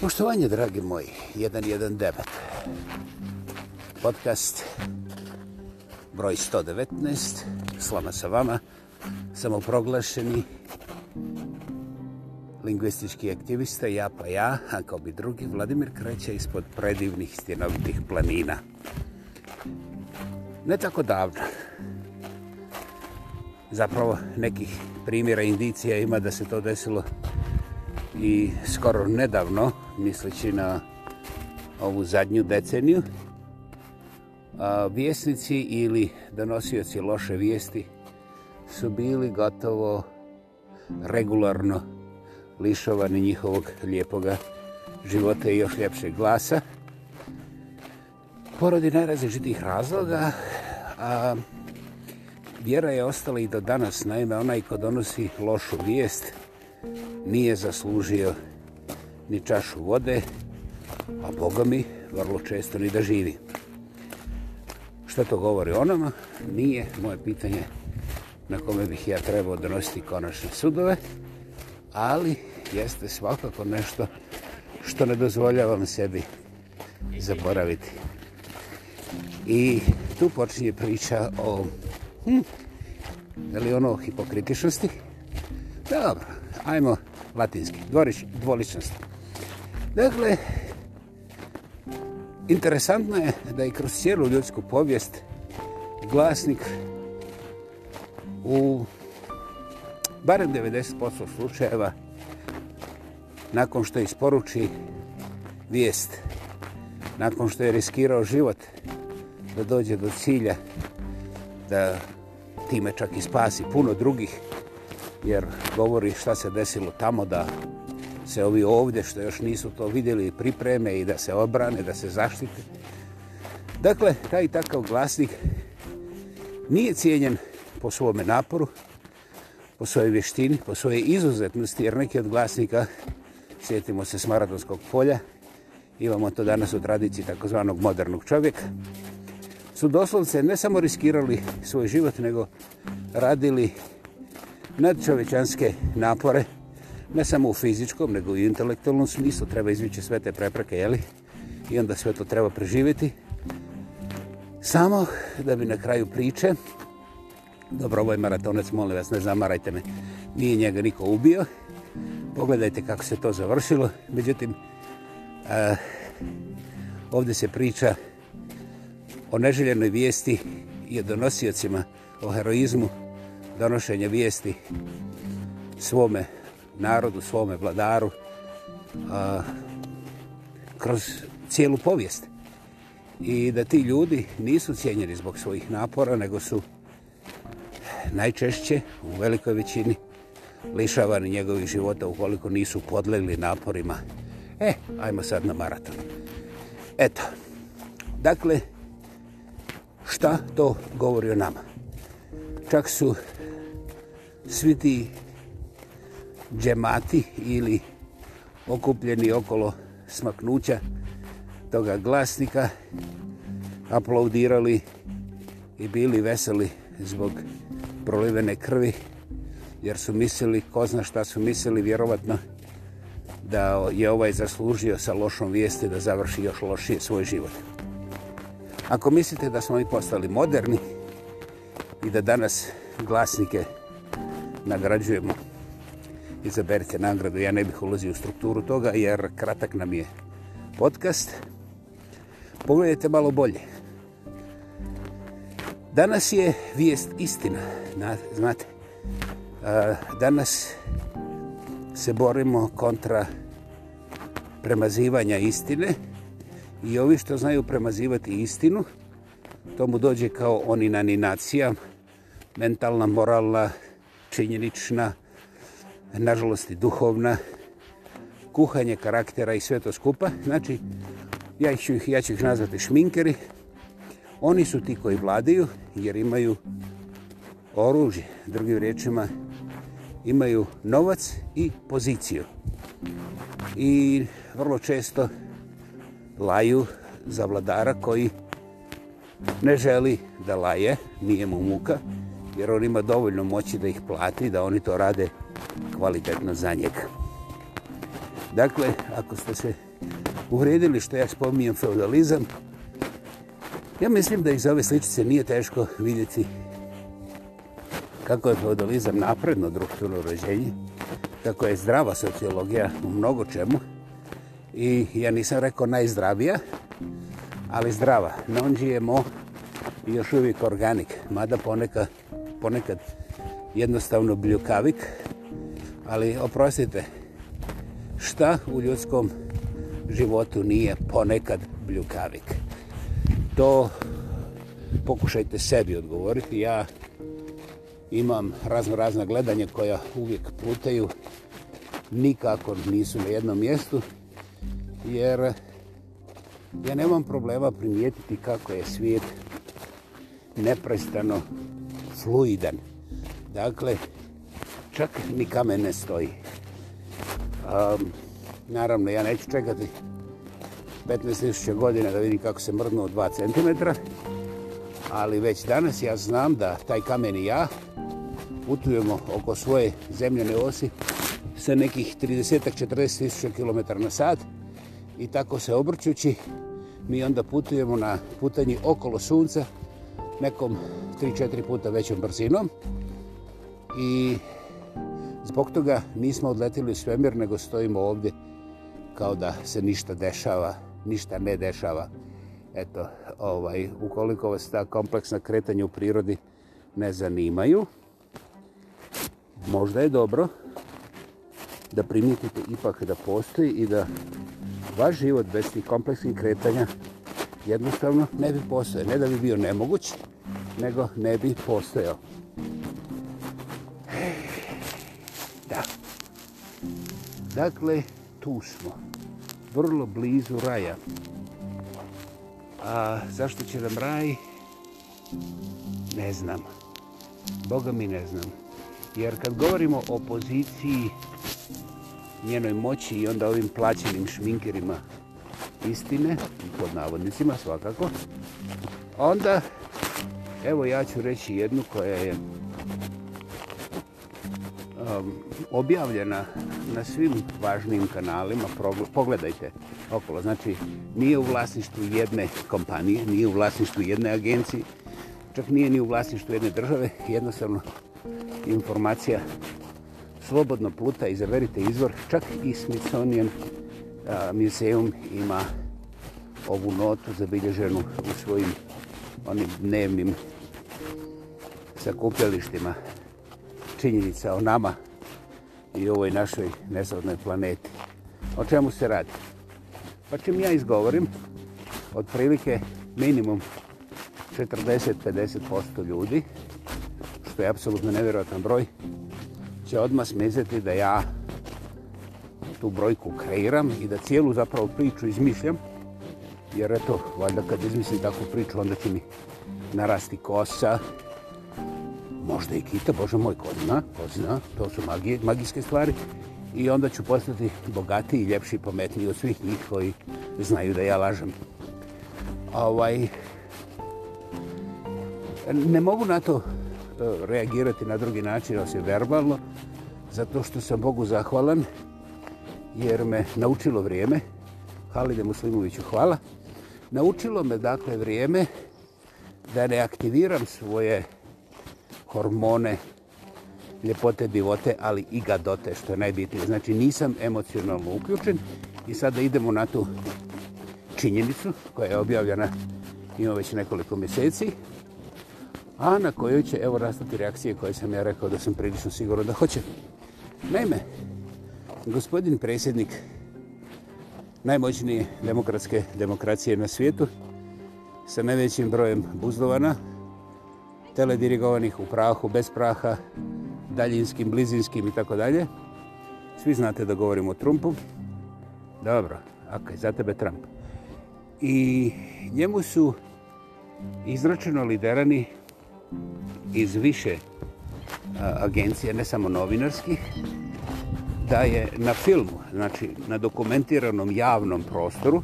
Poštovanje, dragi moji, 119. Podcast broj 119. Slama sa vama. Samoproglašeni lingvistički aktivista, ja pa ja, a kao bi drugi, Vladimir kreće ispod predivnih stjenovitih planina. Ne tako davno. Zapravo nekih primjera, indicija ima da se to desilo i skoro nedavno, misleći na ovu zadnju deceniju, vjesnici ili donosioci loše vijesti su bili gotovo regularno lišovani njihovog lijepoga života i još ljepšeg glasa. Porodi najrazižitih razloga, a vjera je ostala i do danas. Naime, onaj ko donosi lošu vijest, nije zaslužio ni čašu vode, a Boga mi vrlo često ni da živi. Što to govori o nama, nije moje pitanje na kome bih ja trebao donositi konačne sudove, ali jeste svakako nešto što ne dozvoljavam sebi zaboraviti. I tu počinje priča o hm, je li ono hipokritičnosti? Dobro, ajmo latinski, dvoličnost. Dakle, interesantno je da je kroz cijelu ljudsku povijest glasnik u barem 90% slučajeva nakon što isporuči vijest, nakon što je riskirao život da dođe do cilja da time čak i spasi puno drugih jer govori šta se desilo tamo da se ovi ovdje što još nisu to vidjeli pripreme i da se obrane, da se zaštite. Dakle, taj takav glasnik nije cijenjen po svome naporu, po svojoj vještini, po svojoj izuzetnosti, jer neki od glasnika, sjetimo se s Maratonskog polja, imamo to danas u tradiciji takozvanog modernog čovjeka, su doslovce ne samo riskirali svoj život, nego radili nadčovečanske napore, ne samo u fizičkom, nego i u intelektualnom smislu, treba izvići sve te prepreke, jeli? I onda sve to treba preživjeti. Samo da bi na kraju priče, dobro, ovo je maratonec, molim vas, ne zamarajte me, nije njega niko ubio, pogledajte kako se to završilo, međutim, a, e, ovdje se priča o neželjenoj vijesti i o donosiocima, o heroizmu, donošenje vijesti svome narodu, svome vladaru a, kroz cijelu povijest. I da ti ljudi nisu cijenjeni zbog svojih napora, nego su najčešće u velikoj većini lišavani njegovih života ukoliko nisu podlegli naporima. E, ajmo sad na maraton. Eto, dakle, šta to govori o nama? Čak su svi ti džemati ili okupljeni okolo smaknuća toga glasnika aplaudirali i bili veseli zbog prolivene krvi jer su mislili, ko zna šta su mislili vjerovatno da je ovaj zaslužio sa lošom vijesti da završi još lošije svoj život. Ako mislite da smo mi postali moderni i da danas glasnike izgledaju nagrađujemo. Izaberite nagradu, ja ne bih ulazio u strukturu toga jer kratak nam je podcast. Pogledajte malo bolje. Danas je vijest istina, znate. Danas se borimo kontra premazivanja istine i ovi što znaju premazivati istinu, tomu dođe kao oni na ni nacija, mentalna, moralna, moralna, činjenična, nažalost i duhovna, kuhanje karaktera i sve to skupa. Znači, ja ću ih, ja ću ih nazvati šminkeri. Oni su ti koji vladaju jer imaju oružje, drugim riječima, imaju novac i poziciju. I vrlo često laju za vladara koji ne želi da laje, nije mu muka, jer on ima dovoljno moći da ih plati, da oni to rade kvalitetno za njega. Dakle, ako ste se uvredili što ja spominjem feudalizam, ja mislim da iz ove sličice nije teško vidjeti kako je feudalizam napredno društveno uređenje, kako je zdrava sociologija u mnogo čemu i ja nisam rekao najzdravija, ali zdrava. Non GMO još uvijek organik, mada ponekad ponekad jednostavno bljukavik, ali oprostite, šta u ljudskom životu nije ponekad bljukavik? To pokušajte sebi odgovoriti. Ja imam razno razna gledanja koja uvijek putaju, nikako nisu na jednom mjestu, jer ja nemam problema primijetiti kako je svijet neprestano fluidan. Dakle, čak ni kamen ne stoji. Um, naravno, ja neću čekati 15.000 godina da vidim kako se mrdnu 2 cm, ali već danas ja znam da taj kamen i ja putujemo oko svoje zemljene osi sa nekih 30-40.000 km na sat i tako se obrćući mi onda putujemo na putanji okolo sunca nekom 3-4 puta većom brzinom i zbog toga nismo odletili u svemir, nego stojimo ovdje kao da se ništa dešava, ništa ne dešava. Eto, ovaj, ukoliko vas ta kompleksna kretanja u prirodi ne zanimaju, možda je dobro da primijetite ipak da postoji i da vaš život bez tih kompleksnih kretanja jednostavno ne bi postojao. Ne da bi bio nemoguć, nego ne bi postojao. Da. Dakle, tu smo. Vrlo blizu raja. A zašto će nam raj? Ne znam. Boga mi ne znam. Jer kad govorimo o poziciji njenoj moći i onda ovim plaćenim šminkerima istine, pod navodnicima svakako, onda, evo ja ću reći jednu koja je um, objavljena na svim važnim kanalima, pogledajte okolo, znači nije u vlasništvu jedne kompanije, nije u vlasništvu jedne agencije, čak nije ni u vlasništvu jedne države, jednostavno informacija slobodno pluta, izaverite izvor, čak i Smithsonian muzeum ima ovu notu zabilježenu u svojim onim dnevnim sakupljalištima činjenica o nama i ovoj našoj nezavodnoj planeti. O čemu se radi? Pa čim ja izgovorim, otprilike minimum 40-50% ljudi, što je apsolutno nevjerojatan broj, će odmah smizeti da ja tu brojku kreiram i da cijelu zapravo priču izmišljam. Jer eto, valjda kad izmislim takvu priču, onda će mi narasti kosa, možda i kita, bože moj, ko zna, ko zna, to su magije, magijske stvari. I onda ću postati bogatiji, ljepši i pametniji od svih njih koji znaju da ja lažem. Ovaj, ne mogu na to eh, reagirati na drugi način, osim verbalno, zato što sam Bogu zahvalan jer me naučilo vrijeme. Halide Muslimoviću, hvala. Naučilo me dakle vrijeme da ne aktiviram svoje hormone ljepote, bivote, ali i gadote, što je najbitnije. Znači, nisam emocionalno uključen i sada idemo na tu činjenicu koja je objavljena ima već nekoliko mjeseci, a na kojoj će, evo, rastati reakcije koje sam ja rekao da sam prilično siguran da hoće. Naime, gospodin predsjednik najmoćnije demokratske demokracije na svijetu sa najvećim brojem buzdovana, teledirigovanih u prahu, bez praha, daljinskim, blizinskim i tako dalje. Svi znate da govorimo o Trumpu. Dobro, ok, za tebe Trump. I njemu su izračeno liderani iz više agencije, ne samo novinarskih, da je na filmu, znači na dokumentiranom javnom prostoru,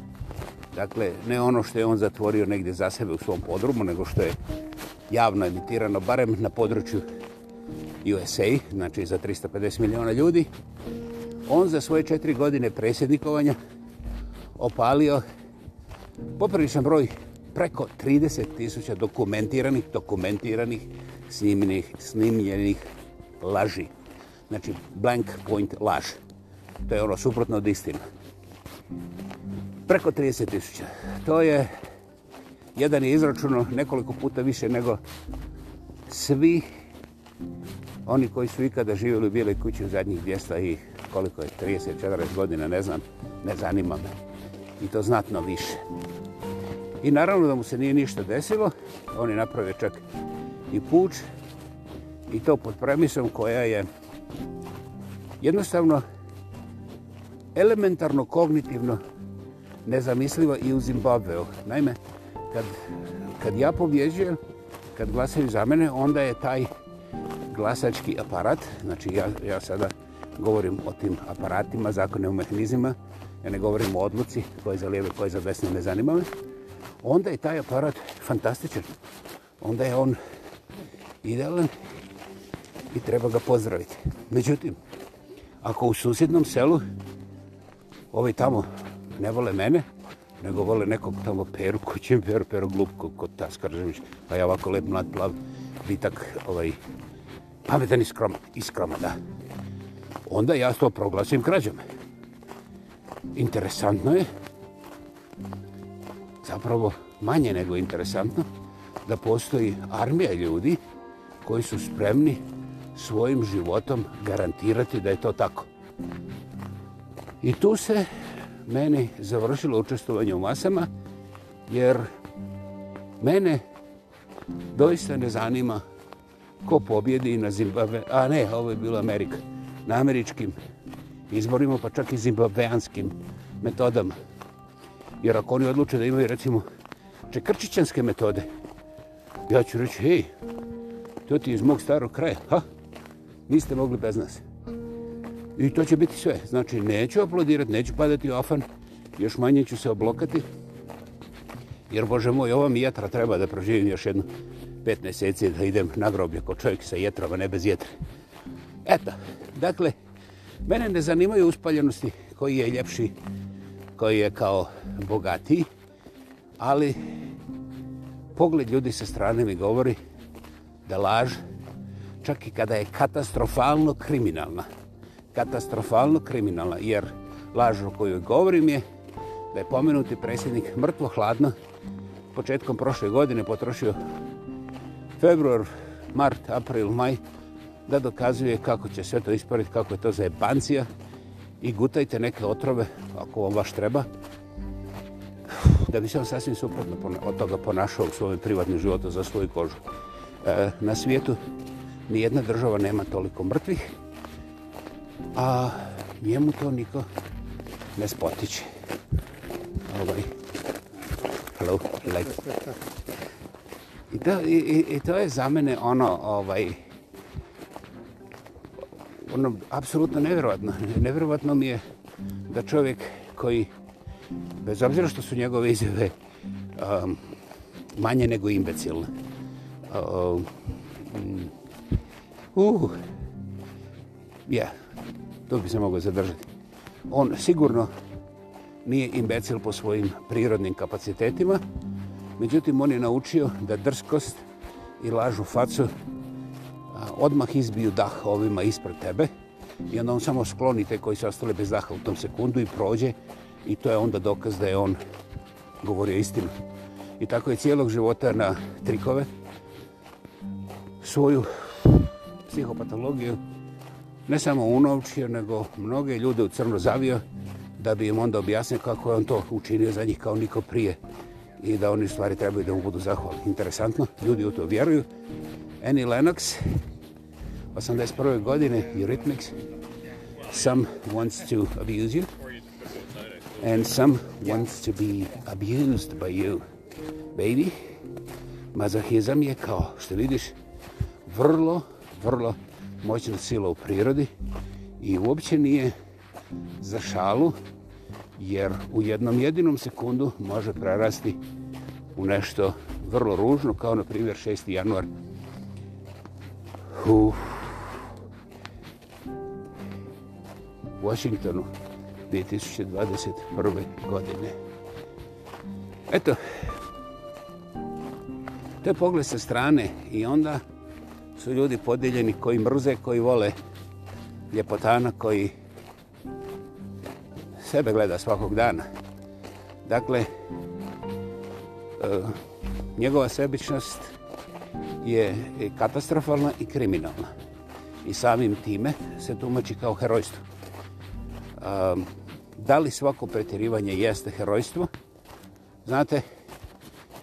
dakle ne ono što je on zatvorio negdje za sebe u svom podrumu, nego što je javno emitirano, barem na području USA, znači za 350 miliona ljudi, on za svoje četiri godine presjednikovanja opalio popriličan broj preko 30 tisuća dokumentiranih, dokumentiranih, snimljenih, snimljenih laži. Znači, blank point laž. To je ono suprotno od istina. Preko 30.000. To je, jedan je izračuno nekoliko puta više nego svi oni koji su ikada živjeli u bijeloj kući u zadnjih 200 i koliko je, 30, 40 godina, ne znam, ne zanima me. I to znatno više. I naravno da mu se nije ništa desilo, oni naprave čak i puč i to pod premisom koja je jednostavno elementarno kognitivno nezamislivo i u Zimbabveu. Naime, kad, kad ja pobjeđujem, kad glasaju za mene, onda je taj glasački aparat, znači ja, ja sada govorim o tim aparatima, zakonnim mehanizima, ja ne govorim o odluci koje za lijeve, koje za desne ne zanima me, onda je taj aparat fantastičan. Onda je on idealan i treba ga pozdraviti. Međutim, ako u susjednom selu ovi tamo ne vole mene, nego vole nekog tamo peru, ko će peru, peru glupko, kod ta skržević, a pa ja ovako lep, mlad, plav, bitak, ovaj, pametan i skroman, i skroman, da. Onda ja to proglasim krađom. Interesantno je, zapravo manje nego interesantno, da postoji armija ljudi koji su spremni svojim životom garantirati da je to tako. I tu se meni završilo učestvovanje u masama, jer mene doista ne zanima ko pobjedi na Zimbabve, a ne, ovo je bilo Amerika, na američkim izborima, pa čak i zimbabveanskim metodama. Jer ako oni odluče da imaju, recimo, čekrčićanske metode, ja ću reći, hej, to ti je iz mog starog kraja, ha, niste mogli bez nas. I to će biti sve. Znači, neću aplodirati, neću padati ofan, još manje ću se oblokati. Jer, Bože moj, ova mi jetra treba da proživim još jedno pet meseci da idem na groblje kod čovjek sa jetrom, a ne bez jetre. Eto, dakle, mene ne zanimaju uspaljenosti koji je ljepši, koji je kao bogatiji, ali pogled ljudi sa strane mi govori da laž, čak i kada je katastrofalno kriminalna. Katastrofalno kriminalna, jer laž o kojoj govorim je da je pomenuti predsjednik mrtvo hladno početkom prošle godine potrošio februar, mart, april, maj da dokazuje kako će sve to isporiti, kako je to za jebancija i gutajte neke otrove ako vam baš treba da bi se on sasvim suprotno od toga ponašao u svojom privatnom životu za svoju kožu. E, na svijetu nijedna država nema toliko mrtvih, a njemu to niko ne spotiće. Ovaj. Hello, like. I to, i, I to je za mene ono, ovaj, ono, apsolutno nevjerovatno. Nevjerovatno mi je da čovjek koji, bez obzira što su njegove izjave um, manje nego imbecilne, um, Uh, ja, yeah. to bi se mogao zadržati. On sigurno nije imbecil po svojim prirodnim kapacitetima, međutim, on je naučio da drskost i lažu facu a, odmah izbiju dah ovima ispred tebe i onda on samo skloni te koji su ostali bez daha u tom sekundu i prođe i to je onda dokaz da je on govorio istinu. I tako je cijelog života na trikove svoju psihopatologiju, ne samo unovčio, nego mnoge ljude u crno zavio, da bi im onda objasnio kako je on to učinio za njih kao niko prije i da oni stvari trebaju da mu budu zahvali. Interesantno, ljudi u to vjeruju. Annie Lennox, 81. godine, Eurythmics, Some wants to abuse you, and some wants to be abused by you, baby. Mazahizam je kao, što vidiš, vrlo vrlo moćna sila u prirodi i uopće nije za šalu, jer u jednom jedinom sekundu može prerasti u nešto vrlo ružno, kao na primjer 6. januar. U Washingtonu 2021. godine. Eto, to je pogled sa strane i onda su ljudi podijeljeni koji mrze, koji vole ljepotana, koji sebe gleda svakog dana. Dakle, e, njegova sebičnost je katastrofalna i kriminalna. I samim time se tumači kao herojstvo. E, da li svako pretjerivanje jeste herojstvo? Znate,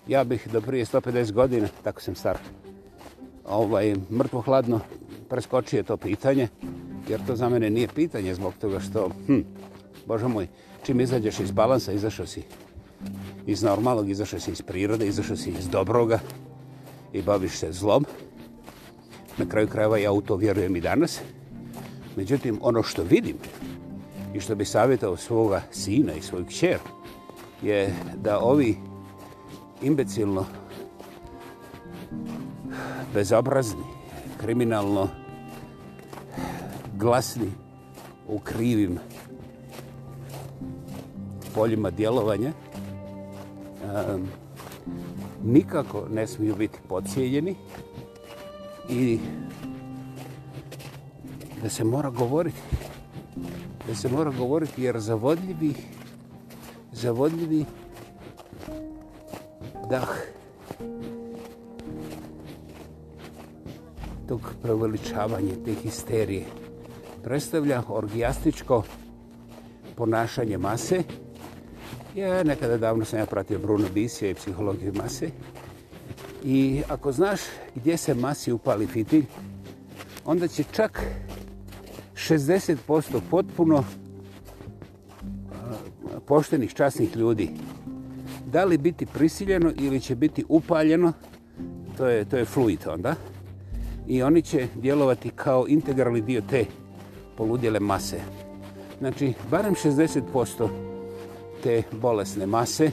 ja bih do prije 150 godina, tako sam star, ovaj, mrtvo hladno preskočio to pitanje, jer to za mene nije pitanje zbog toga što, hm, Bože moj, čim izađeš iz balansa, izašao si iz normalnog, izašao si iz prirode, izašao si iz dobroga i baviš se zlom. Na kraju krajeva ja u to vjerujem i danas. Međutim, ono što vidim i što bi savjetao svoga sina i svoju kćer je da ovi imbecilno bezobrazni, kriminalno glasni u krivim poljima djelovanja, um, nikako ne smiju biti pocijeljeni i da se mora govoriti, da se mora govoriti jer zavodljivi, zavodljivi dah tog preveličavanja, te histerije, predstavlja orgijastičko ponašanje mase. Ja nekada davno sam ja pratio Bruno Bisio i psihologiju mase. I ako znaš gdje se masi upali fitilj, onda će čak 60% potpuno poštenih, časnih ljudi da li biti prisiljeno ili će biti upaljeno, to je, to je fluid onda, i oni će djelovati kao integralni dio te poludjele mase. Znači, barem 60% te bolesne mase,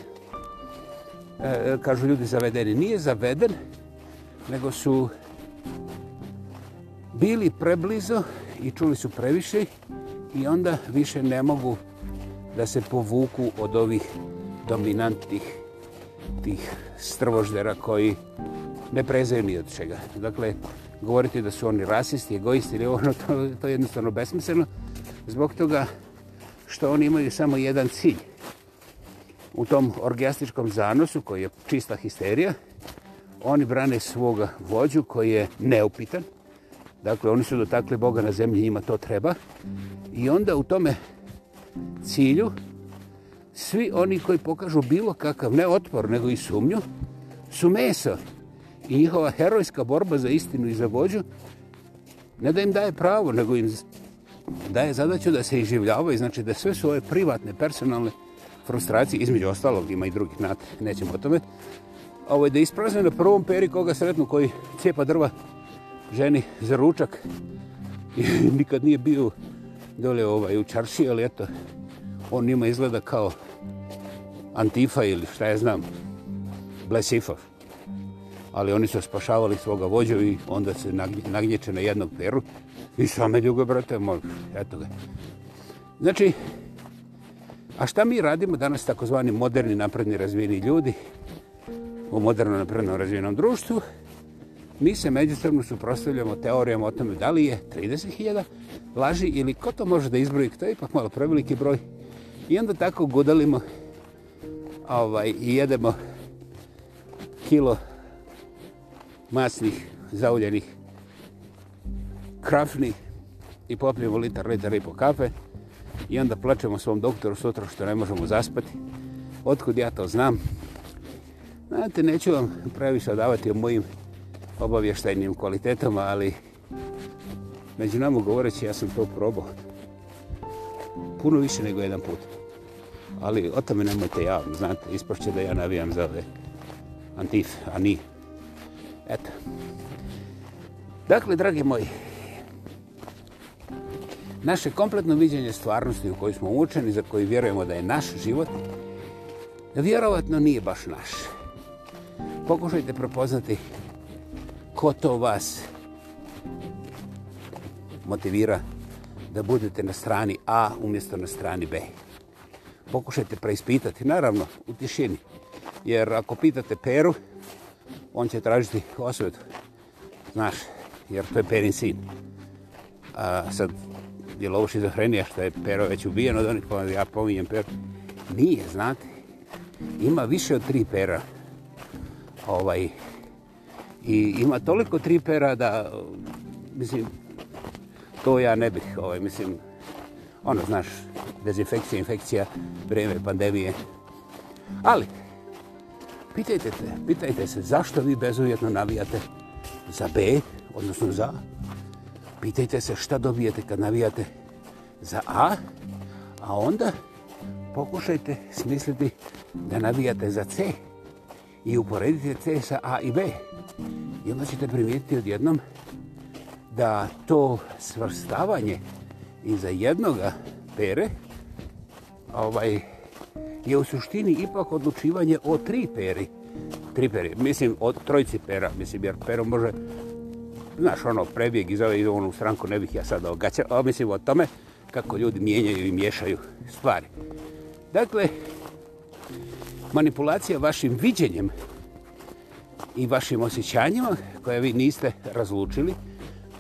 e, kažu ljudi zavedeni, nije zaveden, nego su bili preblizo i čuli su previše i onda više ne mogu da se povuku od ovih dominantnih tih strvoždera koji ne prezaju ni od čega. Dakle, govoriti da su oni rasisti, egoisti ili ono, to, to je jednostavno besmisleno zbog toga što oni imaju samo jedan cilj u tom orgijastičkom zanosu koji je čista histerija oni brane svoga vođu koji je neupitan dakle oni su dotakli Boga na zemlji njima to treba i onda u tome cilju svi oni koji pokažu bilo kakav ne otpor nego i sumnju su meso i njihova herojska borba za istinu i za vođu ne da im daje pravo, nego im daje zadaću da se iživljavaju, znači da sve su ove privatne, personalne frustracije, između ostalog ima i drugih, znate, nećemo o tome, ovo je da isprazne na prvom peri koga sretnu koji cijepa drva ženi za ručak i nikad nije bio dole ovaj, u čarši, ali eto, on ima izgleda kao Antifa ili šta je znam, Blesifov ali oni su spašavali svoga vođa i onda se nagnječe na jednog peru i same ljugo, brate, možeš, eto ga. Znači, a šta mi radimo danas takozvani moderni, napredni, razvijeni ljudi u moderno, naprednom, razvijenom društvu? Mi se međustavno suprostavljamo teorijama o tome da li je 30.000 laži ili ko to može da izbroji, to je ipak malo preveliki broj. I onda tako gudalimo ovaj, i jedemo kilo masnih, zauljenih krafni i popijemo litar, litar i po kafe i onda plaćemo svom doktoru sutra što ne možemo zaspati. Otkud ja to znam? Znate, neću vam previše davati o mojim obavještajnim kvalitetama, ali među nama govoreći ja sam to probao puno više nego jedan put. Ali o tome nemojte javno, znate, ispošće da ja navijam za ove antif, a nije. Eto. Dakle, dragi moji, naše kompletno viđenje stvarnosti u kojoj smo učeni, za koji vjerujemo da je naš život, vjerovatno nije baš naš. Pokušajte prepoznati ko to vas motivira da budete na strani A umjesto na strani B. Pokušajte preispitati, naravno, u tišini. Jer ako pitate Peru, on će tražiti osvetu. Znaš, jer to je perin sin. A sad, je lovo šizofrenija što je pero već ubijen od onih, pa ja pominjem pero. Nije, znate. Ima više od tri pera. Ovaj, I ima toliko tri pera da, mislim, to ja ne bih, ovaj, mislim, ono, znaš, dezinfekcija, infekcija, vreme pandemije. Ali, pitajte te, pitajte se zašto vi bezuvjetno navijate za B, odnosno za A. Pitajte se šta dobijete kad navijate za A, a onda pokušajte smisliti da navijate za C i uporedite C sa A i B. I onda ćete primijetiti odjednom da to svrstavanje iza jednoga pere ovaj, je u suštini ipak odlučivanje o tri peri. Tri peri, mislim, o trojci pera, mislim, jer pero može, znaš, ono, prebijeg iz ove ovaj, u stranku, ne bih ja sad ogaćao, a mislim o tome kako ljudi mijenjaju i miješaju stvari. Dakle, manipulacija vašim viđenjem i vašim osjećanjima koje vi niste razlučili,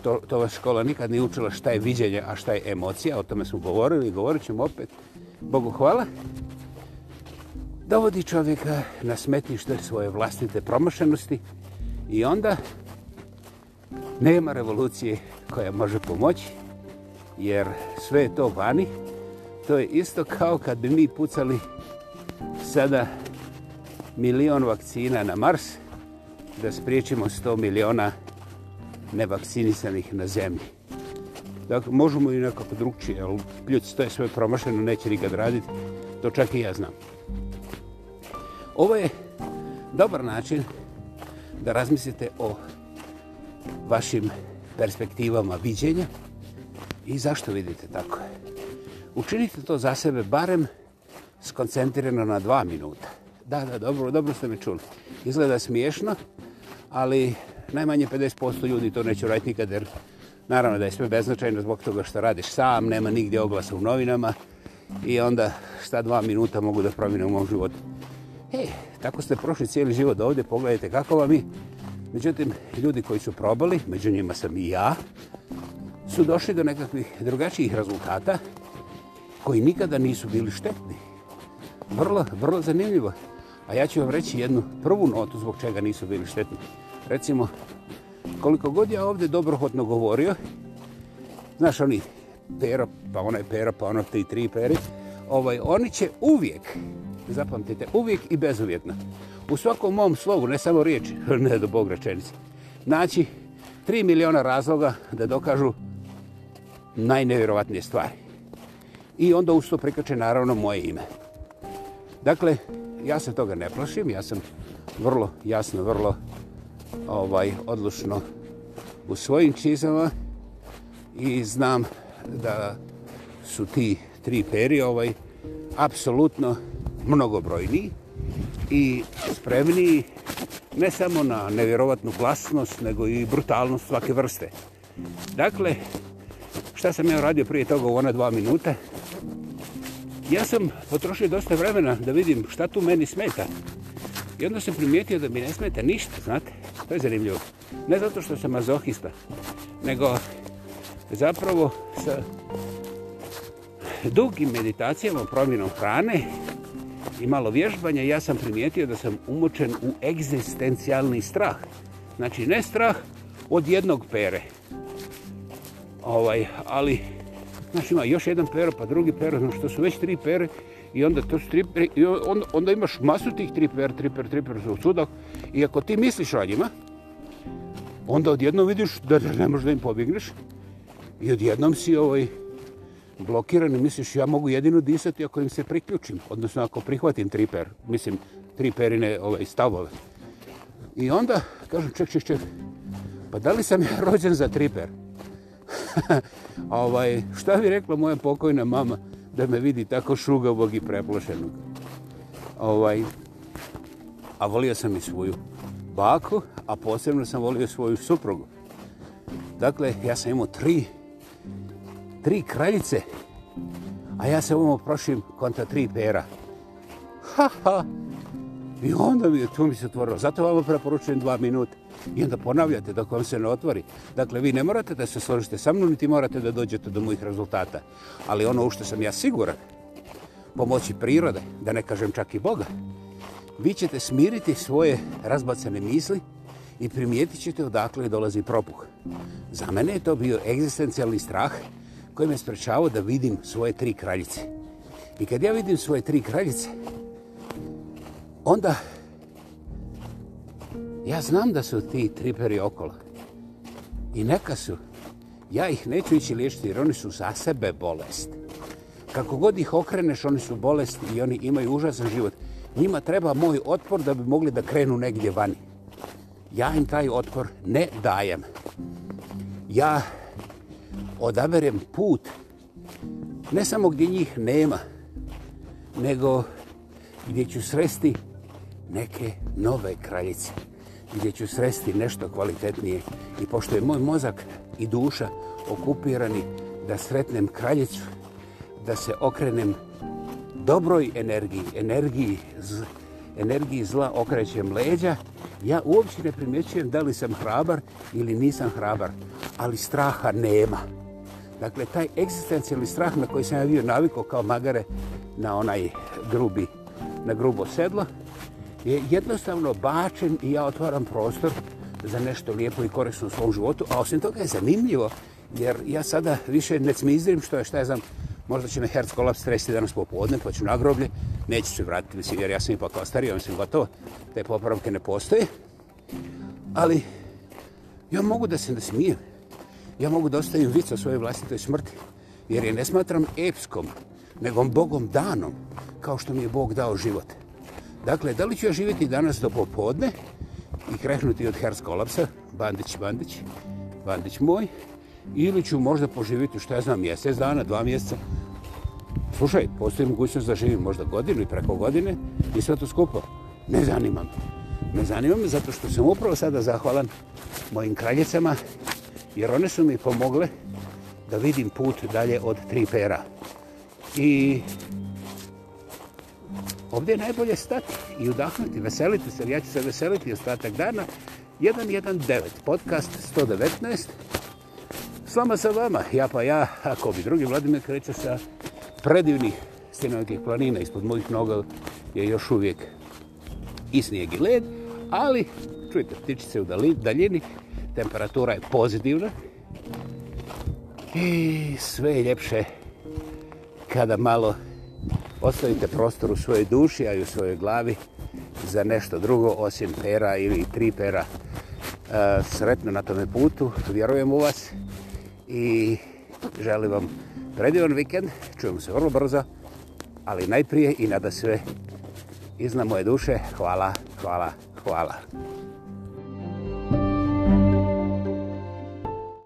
to, to vaša škola nikad nije učila šta je viđenje, a šta je emocija, o tome smo govorili i govorit ćemo opet. Bogu hvala dovodi čovjeka na smetnište svoje vlastite promašenosti i onda nema revolucije koja može pomoći, jer sve je to vani. To je isto kao kad bi mi pucali sada milion vakcina na Mars da spriječimo 100 miliona nevakcinisanih na Zemlji. Dakle, možemo i nekako drugčije, ali pljuc, to je sve promašeno, neće nikad raditi. To čak i ja znam. Ovo je dobar način da razmislite o vašim perspektivama viđenja i zašto vidite tako. Učinite to za sebe barem skoncentrirano na dva minuta. Da, da, dobro, dobro ste me čuli. Izgleda smiješno, ali najmanje 50% ljudi to neće uraditi nikad, jer naravno da je sve beznačajno zbog toga što radiš sam, nema nigdje oglasa u novinama i onda šta dva minuta mogu da promine u mom životu. E, tako ste prošli cijeli život ovdje, pogledajte kako vam je. Međutim, ljudi koji su probali, među njima sam i ja, su došli do nekakvih drugačijih rezultata koji nikada nisu bili štetni. Vrlo, vrlo zanimljivo. A ja ću vam reći jednu prvu notu zbog čega nisu bili štetni. Recimo, koliko god ja ovdje dobrohotno govorio, znaš oni pera, pa onaj pera, pa onaj tri peri, ovaj, oni će uvijek zapamtite, uvijek i bezuvjetna. U svakom mom slovu, ne samo riječi, ne do Bog rečenica, naći tri miliona razloga da dokažu najnevjerovatnije stvari. I onda usto prikače naravno moje ime. Dakle, ja se toga ne plašim, ja sam vrlo jasno, vrlo ovaj odlučno u svojim čizama i znam da su ti tri peri ovaj apsolutno mnogobrojniji i spremniji ne samo na nevjerovatnu glasnost, nego i brutalnost svake vrste. Dakle, šta sam ja radio prije toga u ona dva minuta? Ja sam potrošio dosta vremena da vidim šta tu meni smeta. I onda sam primijetio da mi ne smeta ništa, znate? To je zanimljivo. Ne zato što sam mazohista, nego zapravo sa dugim meditacijama, promjenom hrane i malo vježbanja, ja sam primijetio da sam umočen u egzistencijalni strah. Znači, ne strah od jednog pere. Ovaj, ali, znaš, ima još jedan pero, pa drugi pero, znaš, to su već tri pere, i onda to su tri pere, i onda, onda imaš masu tih tri pere, tri pere, tri pere, su sudok, i ako ti misliš o njima, onda odjednom vidiš da ne možeš da im pobigneš, i odjednom si ovaj, blokirani, misliš ja mogu jedino disati ako im se priključim, odnosno ako prihvatim triper, mislim triperine ove ovaj, stavove. I onda kažem ček, ček, ček, pa da li sam ja rođen za triper? ovaj, šta bi rekla moja pokojna mama da me vidi tako šugavog i preplošenog? Ovaj, a volio sam i svoju baku, a posebno sam volio svoju suprugu. Dakle, ja sam imao tri tri kraljice, a ja se ovom prošim konta tri pera. Ha, ha. I onda mi, to mi se otvorilo. Zato vam preporučujem dva minuta. I onda ponavljate dok vam se ne otvori. Dakle, vi ne morate da se složite sa mnom, niti morate da dođete do mojih rezultata. Ali ono u što sam ja siguran, pomoći prirode, da ne kažem čak i Boga, vi ćete smiriti svoje razbacane misli i primijetit ćete odakle dolazi propuh. Za mene je to bio egzistencijalni strah koji me sprečavao da vidim svoje tri kraljice. I kad ja vidim svoje tri kraljice, onda ja znam da su ti triperi okolo. I neka su. Ja ih neću ići liješiti jer oni su za sebe bolest. Kako god ih okreneš, oni su bolesti i oni imaju užasan život. Njima treba moj otpor da bi mogli da krenu negdje vani. Ja im taj otpor ne dajem. Ja odaberem put ne samo gdje njih nema, nego gdje ću sresti neke nove kraljice, gdje ću sresti nešto kvalitetnije. I pošto je moj mozak i duša okupirani da sretnem kraljicu, da se okrenem dobroj energiji, energiji zvrstva, energiji zla okrećem leđa, ja uopće ne primjećujem da li sam hrabar ili nisam hrabar, ali straha nema. Dakle, taj egzistencijalni strah na koji sam ja bio naviko kao magare na onaj grubi, na grubo sedlo, je jednostavno bačen i ja otvaram prostor za nešto lijepo i korisno u svom životu, a osim toga je zanimljivo, jer ja sada više ne smizirim što je, šta je znam, možda će me herc kolaps tresiti danas popodne, pa ću na groblje, neću se vratiti, mislim, jer ja sam ipak ostario, mislim, gotovo, te popravke ne postoje, ali ja mogu da se nasmijem, ja mogu da ostaju vic o svojoj vlastitoj smrti, jer je ne smatram epskom, nego Bogom danom, kao što mi je Bog dao život. Dakle, da li ću ja živjeti danas do popodne i krehnuti od herc kolapsa, bandić, bandić, bandić moj, ili ću možda poživjeti, što ja znam, mjesec dana, dva mjeseca, slušaj, postoji mogućnost da živim možda godinu i preko godine i sve to skupo. Ne zanima me. Ne zanima me zato što sam upravo sada zahvalan mojim kraljicama, jer one su mi pomogle da vidim put dalje od tri pera. I ovdje je najbolje stati i udahnuti, veseliti se, jer ja ću se veseliti ostatak dana. 119, podcast 119. Slama sa vama, ja pa ja, ako bi drugi Vladimir kreće sa predivnih stjenovikih planina ispod mojih noga je još uvijek i snijeg i led, ali čujte, ptičice u daljini, temperatura je pozitivna i sve je ljepše kada malo ostavite prostor u svojoj duši, a i u svojoj glavi za nešto drugo osim pera ili tri pera. E, sretno na tome putu, vjerujem u vas i želim vam predivan vikend, čujemo se vrlo brzo, ali najprije i nada sve iznad moje duše, hvala, hvala, hvala.